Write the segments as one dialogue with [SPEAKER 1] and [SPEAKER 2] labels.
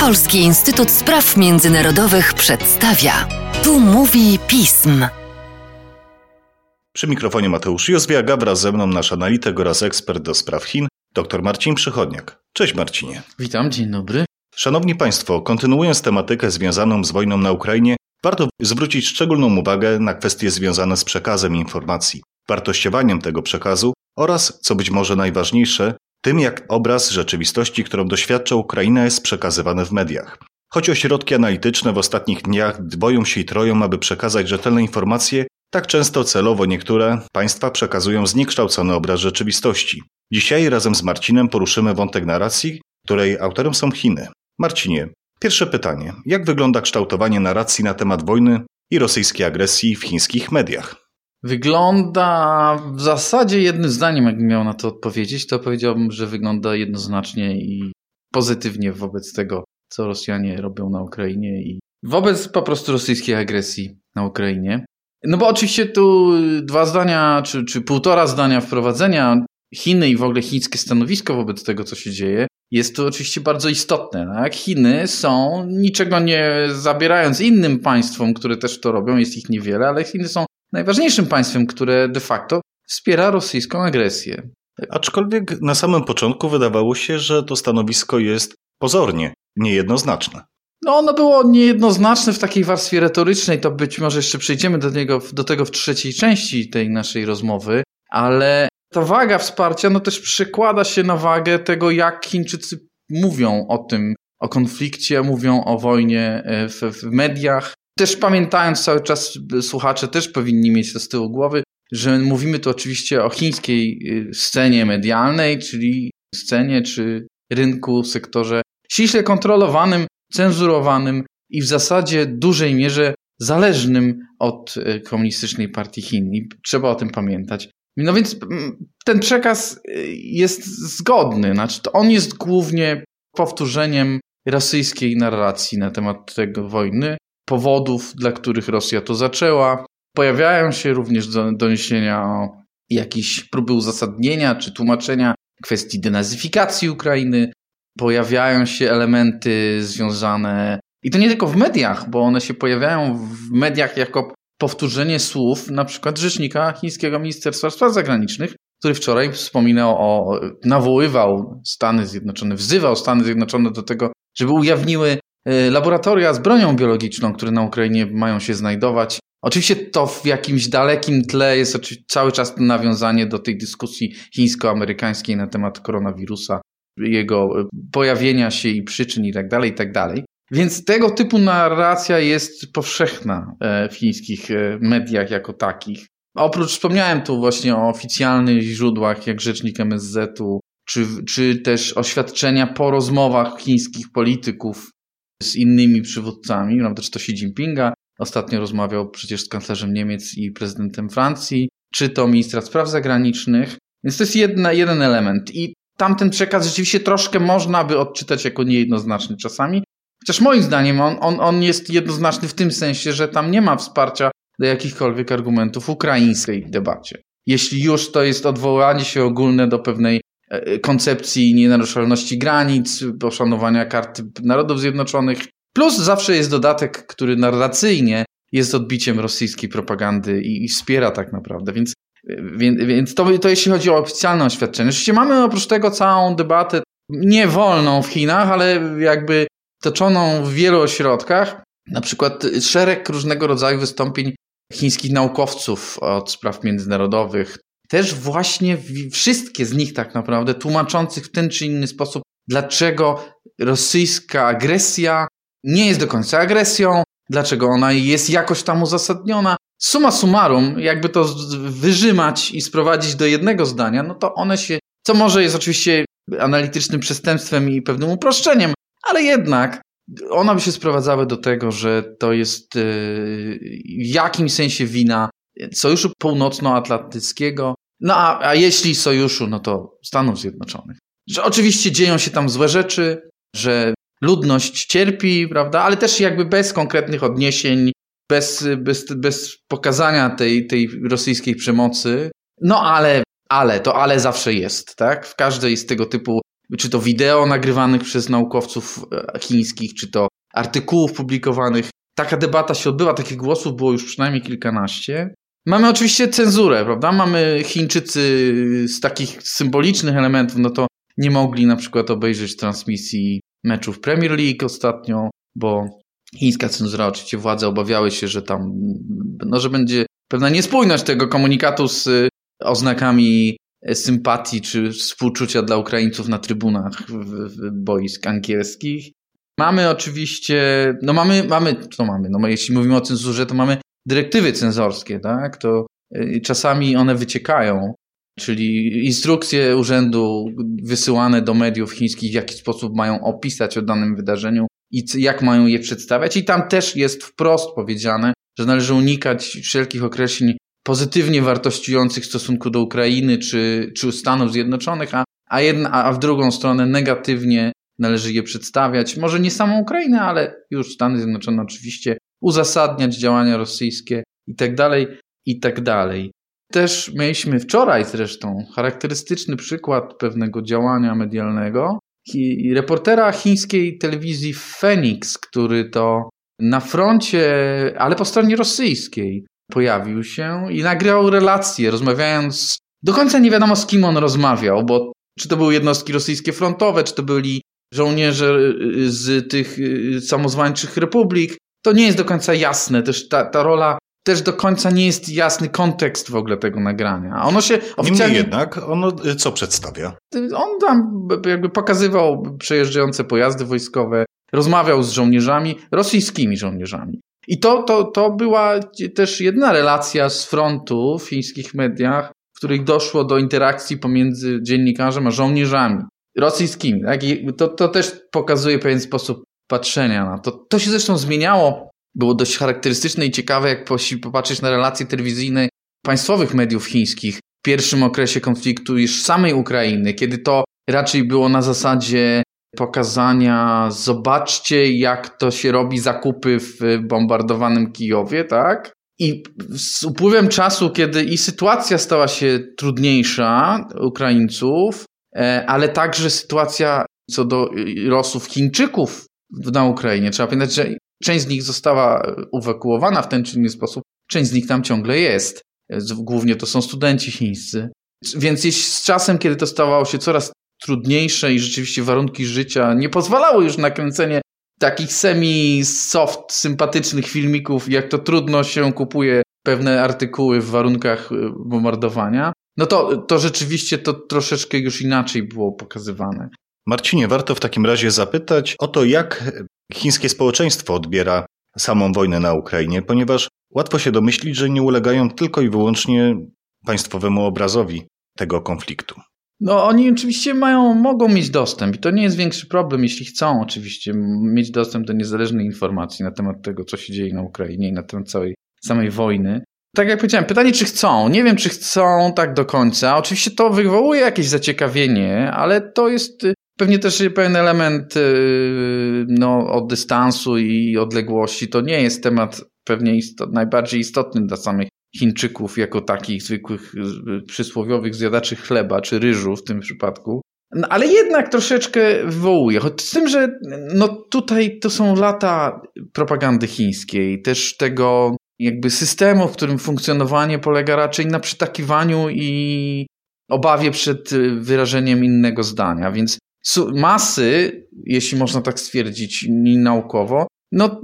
[SPEAKER 1] Polski Instytut Spraw Międzynarodowych przedstawia. Tu mówi pism.
[SPEAKER 2] Przy mikrofonie Mateusz Józwiak, wraz ze mną nasz analityk oraz ekspert do spraw Chin, dr Marcin Przychodniak. Cześć Marcinie.
[SPEAKER 3] Witam, dzień dobry.
[SPEAKER 2] Szanowni Państwo, kontynuując tematykę związaną z wojną na Ukrainie, warto zwrócić szczególną uwagę na kwestie związane z przekazem informacji, wartościowaniem tego przekazu oraz, co być może najważniejsze, tym jak obraz rzeczywistości, którą doświadcza Ukraina jest przekazywany w mediach. Choć ośrodki analityczne w ostatnich dniach dwoją się i troją, aby przekazać rzetelne informacje, tak często celowo niektóre państwa przekazują zniekształcony obraz rzeczywistości. Dzisiaj razem z Marcinem poruszymy wątek narracji, której autorem są Chiny. Marcinie, pierwsze pytanie. Jak wygląda kształtowanie narracji na temat wojny i rosyjskiej agresji w chińskich mediach?
[SPEAKER 3] Wygląda w zasadzie jednym zdaniem, jakbym miał na to odpowiedzieć, to powiedziałbym, że wygląda jednoznacznie i pozytywnie wobec tego, co Rosjanie robią na Ukrainie i wobec po prostu rosyjskiej agresji na Ukrainie. No bo oczywiście tu dwa zdania, czy, czy półtora zdania wprowadzenia Chiny i w ogóle chińskie stanowisko wobec tego, co się dzieje, jest to oczywiście bardzo istotne. Tak? Chiny są, niczego nie zabierając innym państwom, które też to robią, jest ich niewiele, ale Chiny są najważniejszym państwem, które de facto wspiera rosyjską agresję.
[SPEAKER 2] Aczkolwiek na samym początku wydawało się, że to stanowisko jest pozornie niejednoznaczne.
[SPEAKER 3] No, ono było niejednoznaczne w takiej warstwie retorycznej, to być może jeszcze przejdziemy do, niego, do tego w trzeciej części tej naszej rozmowy, ale ta waga wsparcia no też przekłada się na wagę tego, jak Chińczycy mówią o tym, o konflikcie, mówią o wojnie e, w, w mediach. Też pamiętając cały czas, słuchacze też powinni mieć to z tyłu głowy, że mówimy tu oczywiście o chińskiej e, scenie medialnej, czyli scenie czy rynku, sektorze ściśle kontrolowanym, cenzurowanym i w zasadzie dużej mierze zależnym od e, komunistycznej partii Chin. I trzeba o tym pamiętać. No więc mm, ten przekaz y, jest zgodny. Znaczy, on jest głównie powtórzeniem rosyjskiej narracji na temat tego wojny, powodów, dla których Rosja to zaczęła. Pojawiają się również doniesienia o jakieś próby uzasadnienia czy tłumaczenia kwestii denazyfikacji Ukrainy. Pojawiają się elementy związane, i to nie tylko w mediach, bo one się pojawiają w mediach jako powtórzenie słów na przykład rzecznika chińskiego Ministerstwa Spraw Zagranicznych, który wczoraj wspominał o, nawoływał Stany Zjednoczone, wzywał Stany Zjednoczone do tego, żeby ujawniły laboratoria z bronią biologiczną, które na Ukrainie mają się znajdować. Oczywiście to w jakimś dalekim tle jest cały czas nawiązanie do tej dyskusji chińsko-amerykańskiej na temat koronawirusa, jego e, pojawienia się i przyczyn i tak dalej, i tak. Więc tego typu narracja jest powszechna e, w chińskich e, mediach jako takich. Oprócz wspomniałem tu właśnie o oficjalnych źródłach, jak rzecznik MSZ-u, czy, czy też oświadczenia po rozmowach chińskich polityków z innymi przywódcami, prawda, czy to Xi Jinpinga, ostatnio rozmawiał przecież z kanclerzem Niemiec i prezydentem Francji, czy to ministra spraw zagranicznych. Więc to jest jedna, jeden element. I tamten przekaz rzeczywiście troszkę można by odczytać jako niejednoznaczny czasami, Chociaż moim zdaniem on, on, on jest jednoznaczny w tym sensie, że tam nie ma wsparcia do jakichkolwiek argumentów ukraińskiej debacie. Jeśli już to jest odwołanie się ogólne do pewnej koncepcji nienaruszalności granic, poszanowania karty Narodów Zjednoczonych, plus zawsze jest dodatek, który narracyjnie jest odbiciem rosyjskiej propagandy i, i wspiera tak naprawdę. Więc, e, więc, więc to, to jeśli chodzi o oficjalne oświadczenie. Oczywiście mamy oprócz tego całą debatę nie wolną w Chinach, ale jakby toczoną w wielu ośrodkach, na przykład szereg różnego rodzaju wystąpień chińskich naukowców od spraw międzynarodowych, też właśnie wszystkie z nich tak naprawdę tłumaczących w ten czy inny sposób, dlaczego rosyjska agresja nie jest do końca agresją, dlaczego ona jest jakoś tam uzasadniona. Suma summarum, jakby to wyrzymać i sprowadzić do jednego zdania, no to one się, co może jest oczywiście analitycznym przestępstwem i pewnym uproszczeniem, ale jednak one by się sprowadzały do tego, że to jest y, w jakimś sensie wina Sojuszu Północnoatlantyckiego, no a, a jeśli Sojuszu, no to Stanów Zjednoczonych. Że oczywiście dzieją się tam złe rzeczy, że ludność cierpi, prawda, ale też jakby bez konkretnych odniesień, bez, bez, bez pokazania tej, tej rosyjskiej przemocy. No ale, ale, to ale zawsze jest, tak? W każdej z tego typu czy to wideo nagrywanych przez naukowców e, chińskich, czy to artykułów publikowanych. Taka debata się odbyła, takich głosów było już przynajmniej kilkanaście. Mamy oczywiście cenzurę, prawda? Mamy Chińczycy z takich symbolicznych elementów, no to nie mogli na przykład obejrzeć transmisji meczów Premier League ostatnio, bo chińska cenzura, oczywiście władze obawiały się, że tam, no, że będzie pewna niespójność tego komunikatu z oznakami sympatii czy współczucia dla Ukraińców na trybunach boisk angielskich. Mamy oczywiście, no mamy, mamy, co mamy, no jeśli mówimy o cenzurze, to mamy dyrektywy cenzorskie, tak, to y, czasami one wyciekają, czyli instrukcje urzędu wysyłane do mediów chińskich, w jaki sposób mają opisać o danym wydarzeniu i jak mają je przedstawiać. I tam też jest wprost powiedziane, że należy unikać wszelkich określeń pozytywnie wartościujących w stosunku do Ukrainy czy, czy Stanów Zjednoczonych, a, a, jedna, a w drugą stronę negatywnie należy je przedstawiać. Może nie samą Ukrainę, ale już Stany Zjednoczone oczywiście, uzasadniać działania rosyjskie i tak dalej, i tak. Też mieliśmy wczoraj zresztą charakterystyczny przykład pewnego działania medialnego reportera chińskiej telewizji Phoenix, który to na froncie, ale po stronie rosyjskiej, pojawił się i nagrał relację, rozmawiając. Do końca nie wiadomo z kim on rozmawiał, bo czy to były jednostki rosyjskie frontowe, czy to byli żołnierze y, z tych y, samozwańczych republik. To nie jest do końca jasne. Też ta, ta rola też do końca nie jest jasny kontekst w ogóle tego nagrania. Ono się
[SPEAKER 2] oficjalnie... Niemniej jednak, ono y, co przedstawia?
[SPEAKER 3] On tam jakby pokazywał przejeżdżające pojazdy wojskowe, rozmawiał z żołnierzami, rosyjskimi żołnierzami. I to, to, to była też jedna relacja z frontu w chińskich mediach, w których doszło do interakcji pomiędzy dziennikarzem a żołnierzami rosyjskimi. Tak? I to, to też pokazuje pewien sposób patrzenia na to. To się zresztą zmieniało. Było dość charakterystyczne i ciekawe, jak popatrzeć na relacje telewizyjne państwowych mediów chińskich w pierwszym okresie konfliktu już samej Ukrainy, kiedy to raczej było na zasadzie pokazania, zobaczcie jak to się robi zakupy w bombardowanym Kijowie, tak? I z upływem czasu, kiedy i sytuacja stała się trudniejsza Ukraińców, e, ale także sytuacja co do losów Chińczyków na Ukrainie. Trzeba pamiętać, że część z nich została ewakuowana w ten czy inny sposób, część z nich tam ciągle jest. Głównie to są studenci chińscy. Więc z czasem, kiedy to stawało się coraz trudniejsze i rzeczywiście warunki życia nie pozwalały już na kręcenie takich semi-soft, sympatycznych filmików, jak to trudno się kupuje pewne artykuły w warunkach y, bombardowania, no to, to rzeczywiście to troszeczkę już inaczej było pokazywane.
[SPEAKER 2] Marcinie, warto w takim razie zapytać o to, jak chińskie społeczeństwo odbiera samą wojnę na Ukrainie, ponieważ łatwo się domyślić, że nie ulegają tylko i wyłącznie państwowemu obrazowi tego konfliktu.
[SPEAKER 3] No oni oczywiście mają, mogą mieć dostęp i to nie jest większy problem, jeśli chcą oczywiście mieć dostęp do niezależnej informacji na temat tego, co się dzieje na Ukrainie i na temat całej samej wojny. Tak jak powiedziałem, pytanie czy chcą. Nie wiem, czy chcą tak do końca. Oczywiście to wywołuje jakieś zaciekawienie, ale to jest y, pewnie też pewien element y, no, od dystansu i odległości. To nie jest temat pewnie istot, najbardziej istotny dla samych Chińczyków jako takich zwykłych, przysłowiowych zjadaczy chleba czy ryżu w tym przypadku. No, ale jednak troszeczkę wywołuje. Choć z tym, że no tutaj to są lata propagandy chińskiej, też tego jakby systemu, w którym funkcjonowanie polega raczej na przytakiwaniu i obawie przed wyrażeniem innego zdania. Więc masy, jeśli można tak stwierdzić naukowo, no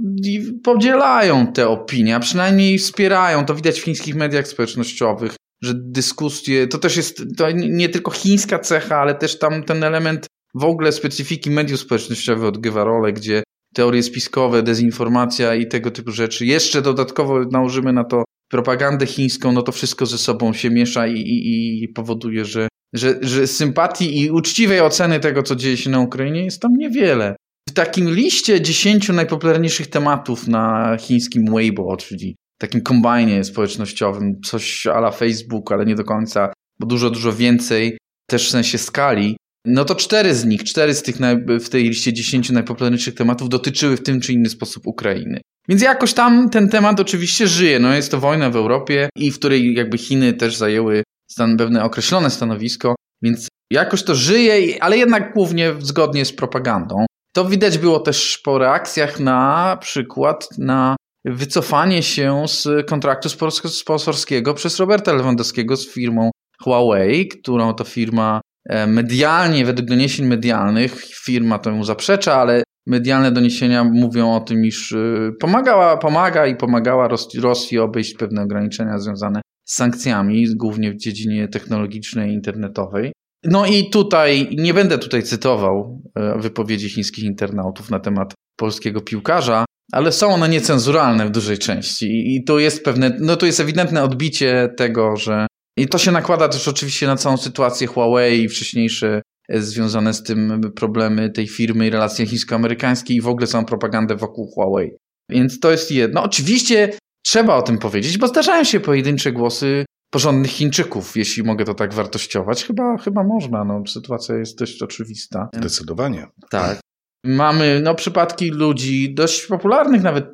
[SPEAKER 3] podzielają te opinie, a przynajmniej wspierają. To widać w chińskich mediach społecznościowych, że dyskusje, to też jest to nie tylko chińska cecha, ale też tam ten element w ogóle specyfiki mediów społecznościowych odgrywa rolę, gdzie teorie spiskowe, dezinformacja i tego typu rzeczy. Jeszcze dodatkowo nałożymy na to propagandę chińską, no to wszystko ze sobą się miesza i, i, i powoduje, że, że, że sympatii i uczciwej oceny tego, co dzieje się na Ukrainie jest tam niewiele. W takim liście 10 najpopularniejszych tematów na chińskim Weibo, czyli takim kombajnie społecznościowym, coś ala Facebook, ale nie do końca, bo dużo, dużo więcej, też w sensie skali, no to cztery z nich, cztery z tych w tej liście 10 najpopularniejszych tematów dotyczyły w tym czy inny sposób Ukrainy. Więc jakoś tam ten temat oczywiście żyje. No jest to wojna w Europie i w której jakby Chiny też zajęły stan, pewne określone stanowisko, więc jakoś to żyje, ale jednak głównie zgodnie z propagandą. To widać było też po reakcjach na przykład na wycofanie się z kontraktu sponsorskiego przez Roberta Lewandowskiego z firmą Huawei, którą to firma e, medialnie, według doniesień medialnych, firma temu zaprzecza, ale medialne doniesienia mówią o tym, iż e, pomagała, pomaga i pomagała Rosji obejść pewne ograniczenia związane sankcjami, głównie w dziedzinie technologicznej internetowej. No i tutaj, nie będę tutaj cytował e, wypowiedzi chińskich internautów na temat polskiego piłkarza, ale są one niecenzuralne w dużej części i tu jest pewne, no tu jest ewidentne odbicie tego, że i to się nakłada też oczywiście na całą sytuację Huawei i wcześniejsze e, związane z tym problemy tej firmy i relacje chińsko-amerykańskie i w ogóle całą propagandę wokół Huawei. Więc to jest jedno. Oczywiście trzeba o tym powiedzieć, bo zdarzają się pojedyncze głosy porządnych Chińczyków, jeśli mogę to tak wartościować. Chyba, chyba można, no, sytuacja jest dość oczywista.
[SPEAKER 2] Zdecydowanie.
[SPEAKER 3] Tak. Mamy no, przypadki ludzi dość popularnych nawet,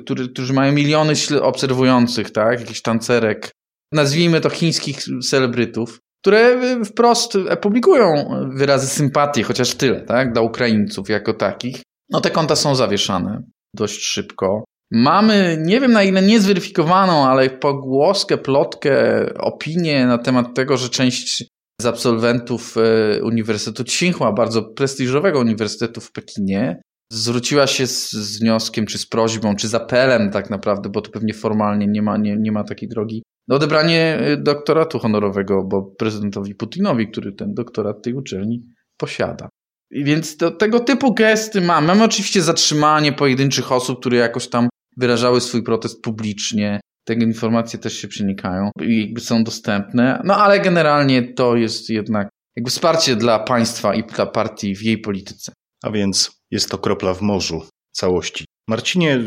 [SPEAKER 3] którzy, którzy mają miliony obserwujących, tak? Jakichś tancerek, nazwijmy to chińskich celebrytów, które wprost publikują wyrazy sympatii, chociaż tyle, tak? Dla Ukraińców jako takich. No te konta są zawieszane dość szybko. Mamy, nie wiem na ile niezweryfikowaną, ale pogłoskę, plotkę, opinię na temat tego, że część z absolwentów e, Uniwersytetu Tsinghua, bardzo prestiżowego uniwersytetu w Pekinie, zwróciła się z, z, wnioskiem, czy z prośbą, czy z apelem tak naprawdę, bo to pewnie formalnie nie ma, nie, nie ma takiej drogi, odebranie e, doktoratu honorowego, bo prezydentowi Putinowi, który ten doktorat tej uczelni posiada. Więc to, tego typu gesty mamy. Mamy oczywiście zatrzymanie pojedynczych osób, które jakoś tam wyrażały swój protest publicznie. Te informacje też się przenikają i jakby są dostępne. No ale generalnie to jest jednak jakby wsparcie dla państwa i dla partii w jej polityce.
[SPEAKER 2] A więc jest to kropla w morzu całości. Marcinie,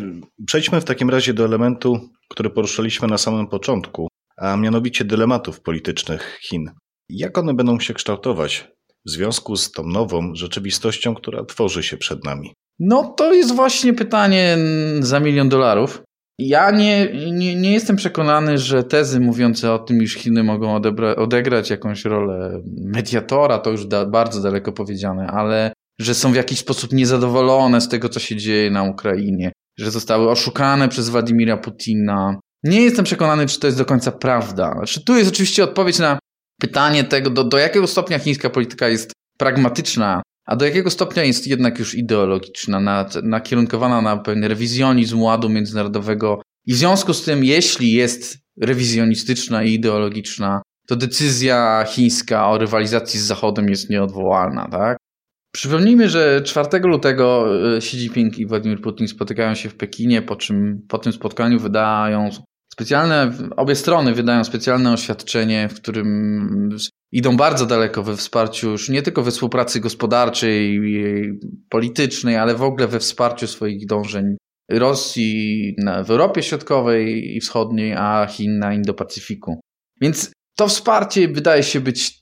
[SPEAKER 2] przejdźmy w takim razie do elementu, który poruszaliśmy na samym początku, a mianowicie dylematów politycznych Chin. Jak one będą się kształtować w związku z tą nową rzeczywistością, która tworzy się przed nami?
[SPEAKER 3] No to jest właśnie pytanie za milion dolarów. Ja nie, nie, nie jestem przekonany, że tezy mówiące o tym, iż Chiny mogą odebra- odegrać jakąś rolę mediatora, to już da, bardzo daleko powiedziane, ale że są w jakiś sposób niezadowolone z tego, co się dzieje na Ukrainie, że zostały oszukane przez Władimira Putina. Nie jestem przekonany, czy to jest do końca prawda. Znaczy, tu jest oczywiście odpowiedź na pytanie tego, do, do jakiego stopnia chińska polityka jest pragmatyczna a do jakiego stopnia jest jednak już ideologiczna, nakierunkowana na pewien rewizjonizm ładu międzynarodowego i w związku z tym, jeśli jest rewizjonistyczna i ideologiczna, to decyzja chińska o rywalizacji z Zachodem jest nieodwołalna, tak? Przypomnijmy, że 4 lutego e, Xi Jinping i Władimir Putin spotykają się w Pekinie, po czym po tym spotkaniu wydają specjalne, obie strony wydają specjalne oświadczenie, w którym idą bardzo daleko we wsparciu już nie tylko we współpracy gospodarczej politycznej, ale w ogóle we wsparciu swoich dążeń Rosji w Europie Środkowej i Wschodniej, a Chin na Indo-Pacyfiku. Więc to wsparcie wydaje się być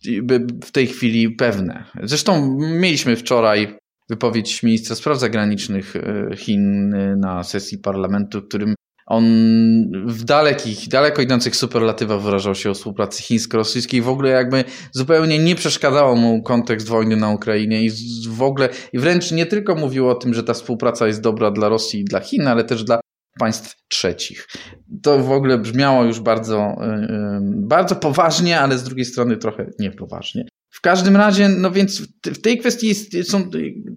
[SPEAKER 3] w tej chwili pewne. Zresztą mieliśmy wczoraj wypowiedź ministra spraw zagranicznych e, Chin na sesji parlamentu, w którym on w dalekich, daleko idących superlatywach wyrażał się o współpracy chińsko-rosyjskiej. W ogóle jakby zupełnie nie przeszkadzał mu kontekst wojny na Ukrainie i w ogóle, i wręcz nie tylko mówił o tym, że ta współpraca jest dobra dla Rosji i dla Chin, ale też dla państw trzecich. To w ogóle brzmiało już bardzo, bardzo poważnie, ale z drugiej strony trochę niepoważnie. W każdym razie, no więc w tej kwestii są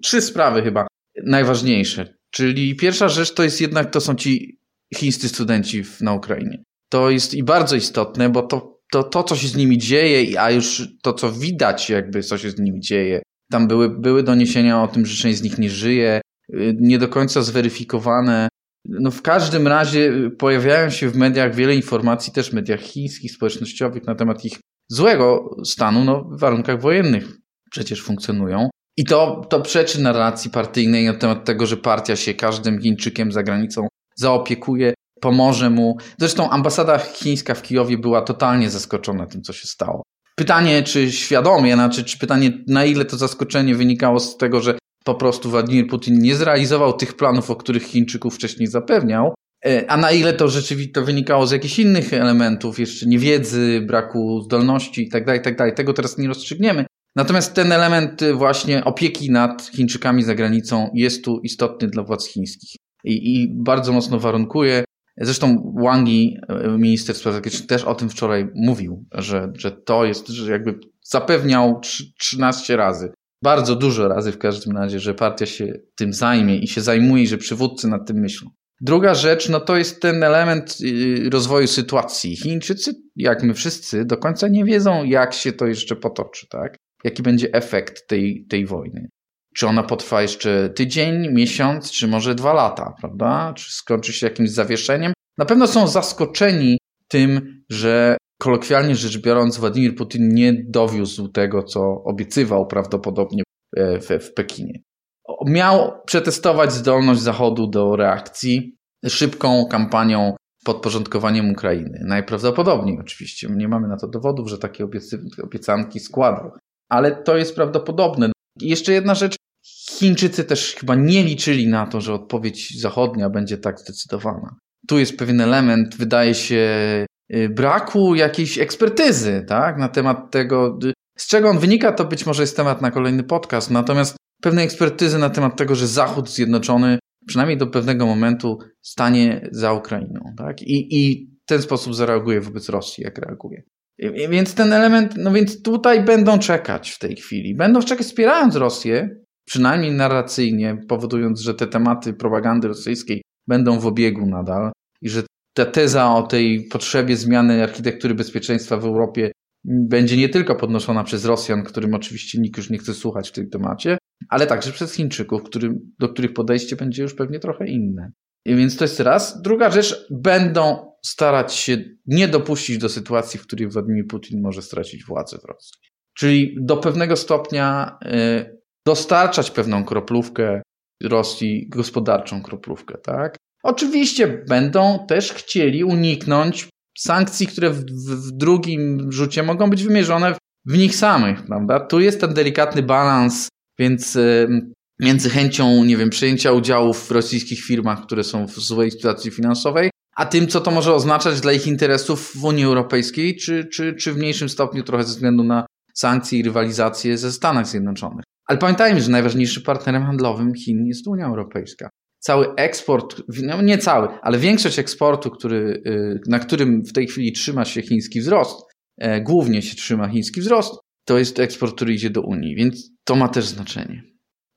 [SPEAKER 3] trzy sprawy chyba najważniejsze. Czyli pierwsza rzecz to jest jednak, to są ci chińscy studenci w, na Ukrainie. To jest i bardzo istotne, bo to, to, to, co się z nimi dzieje, a już to, co widać, jakby co się z nimi dzieje, tam były, były doniesienia o tym, że część z nich nie żyje, y, nie do końca zweryfikowane. No w każdym razie pojawiają się w mediach wiele informacji, też w mediach chińskich, społecznościowych, na temat ich złego stanu no, w warunkach wojennych przecież funkcjonują. I to, to przeczy narracji partyjnej na temat tego, że partia się każdym Chińczykiem za granicą zaopiekuje, pomoże mu. Zresztą ambasada chińska w Kijowie była totalnie zaskoczona tym, co się stało. Pytanie, czy świadomie, znaczy, czy pytanie, na ile to zaskoczenie wynikało z tego, że po prostu Władimir Putin nie zrealizował tych planów, o których Chińczyków wcześniej zapewniał, e, a na ile to rzeczywiście to wynikało z jakichś innych elementów, jeszcze niewiedzy, braku zdolności itd., tak itd., tak tego teraz nie rozstrzygniemy. Natomiast ten element y, właśnie opieki nad Chińczykami za granicą jest tu istotny dla władz chińskich i, i bardzo mocno warunkuje. Zresztą Wang Yi, y, minister spraw zagranicznych, też o tym wczoraj mówił, że, że to jest, że jakby zapewniał 13 razy, bardzo dużo razy w każdym razie, że partia się tym zajmie i się zajmuje, że przywódcy nad tym myślą. Druga rzecz, no to jest ten element y, rozwoju sytuacji. Chińczycy, jak my wszyscy, do końca nie wiedzą, jak się to jeszcze potoczy, tak? Jaki będzie efekt tej, tej wojny. Czy ona potrwa jeszcze tydzień, miesiąc, czy może dwa lata, prawda? Czy skończy się jakimś zawieszeniem? Na pewno są zaskoczeni tym, że kolokwialnie rzecz biorąc, Władimir Putin nie dowiózł tego, co obiecywał prawdopodobnie e, w, w Pekinie. Miał przetestować zdolność Zachodu do reakcji szybką kampanią podporządkowaniem Ukrainy. Najprawdopodobniej oczywiście. Nie mamy na to dowodów, że takie obiecanki składał. Ale to jest prawdopodobne. Jeszcze jedna rzecz. Chińczycy też chyba nie liczyli na to, że odpowiedź zachodnia będzie tak zdecydowana. Tu jest pewien element, wydaje się, y, braku jakiejś ekspertyzy tak, na temat tego, z czego on wynika, to być może jest temat na kolejny podcast. Natomiast pewnej ekspertyzy na temat tego, że Zachód Zjednoczony przynajmniej do pewnego momentu stanie za Ukrainą. Tak? I, I w ten sposób zareaguje wobec Rosji, jak reaguje. Więc ten element, no więc tutaj będą czekać w tej chwili. Będą czekać wspierając Rosję, przynajmniej narracyjnie, powodując, że te tematy propagandy rosyjskiej będą w obiegu nadal i że ta teza o tej potrzebie zmiany architektury bezpieczeństwa w Europie będzie nie tylko podnoszona przez Rosjan, którym oczywiście nikt już nie chce słuchać w tym temacie, ale także przez Chińczyków, którym, do których podejście będzie już pewnie trochę inne. I więc to jest raz. Druga rzecz, będą starać się nie dopuścić do sytuacji, w której Władimir Putin może stracić władzę w Rosji. Czyli do pewnego stopnia y, dostarczać pewną kroplówkę Rosji, gospodarczą kroplówkę, tak? Oczywiście będą też chcieli uniknąć sankcji, które w, w, drugim rzucie mogą być wymierzone w nich samych, prawda? Tu jest ten delikatny balans, więc między chęcią, nie wiem, przejęcia udziałów w rosyjskich firmach, które są w złej sytuacji finansowej, a tym, co to może oznaczać dla ich interesów w Unii Europejskiej, czy, czy, czy w mniejszym stopniu trochę ze względu na sankcje i rywalizację ze Stanach Zjednoczonych. Ale pamiętajmy, że najważniejszym partnerem handlowym Chin jest Unia Europejska cały eksport, no nie cały, ale większość eksportu, który, y, na którym w tej chwili trzyma się chiński wzrost, e, głównie się trzyma chiński wzrost, to jest eksport, który idzie do Unii, więc to ma też znaczenie.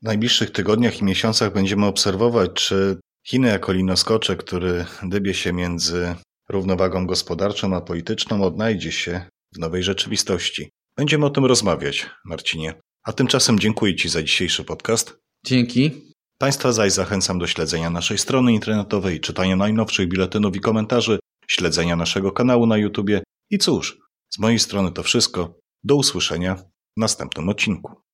[SPEAKER 2] W najbliższych tygodniach i miesiącach będziemy obserwować, czy Chiny jako linoskocze, który dybie się między równowagą gospodarczą a polityczną, odnajdzie się w nowej rzeczywistości. Będziemy o tym rozmawiać, Marcinie. A tymczasem dziękuję Ci za dzisiejszy podcast.
[SPEAKER 3] Dzięki.
[SPEAKER 2] Państwa zaś zachęcam do śledzenia naszej strony internetowej, czytania najnowszych biletynów i komentarzy, śledzenia naszego kanału na YouTube i cóż, z mojej strony to wszystko. Do usłyszenia w następnym odcinku.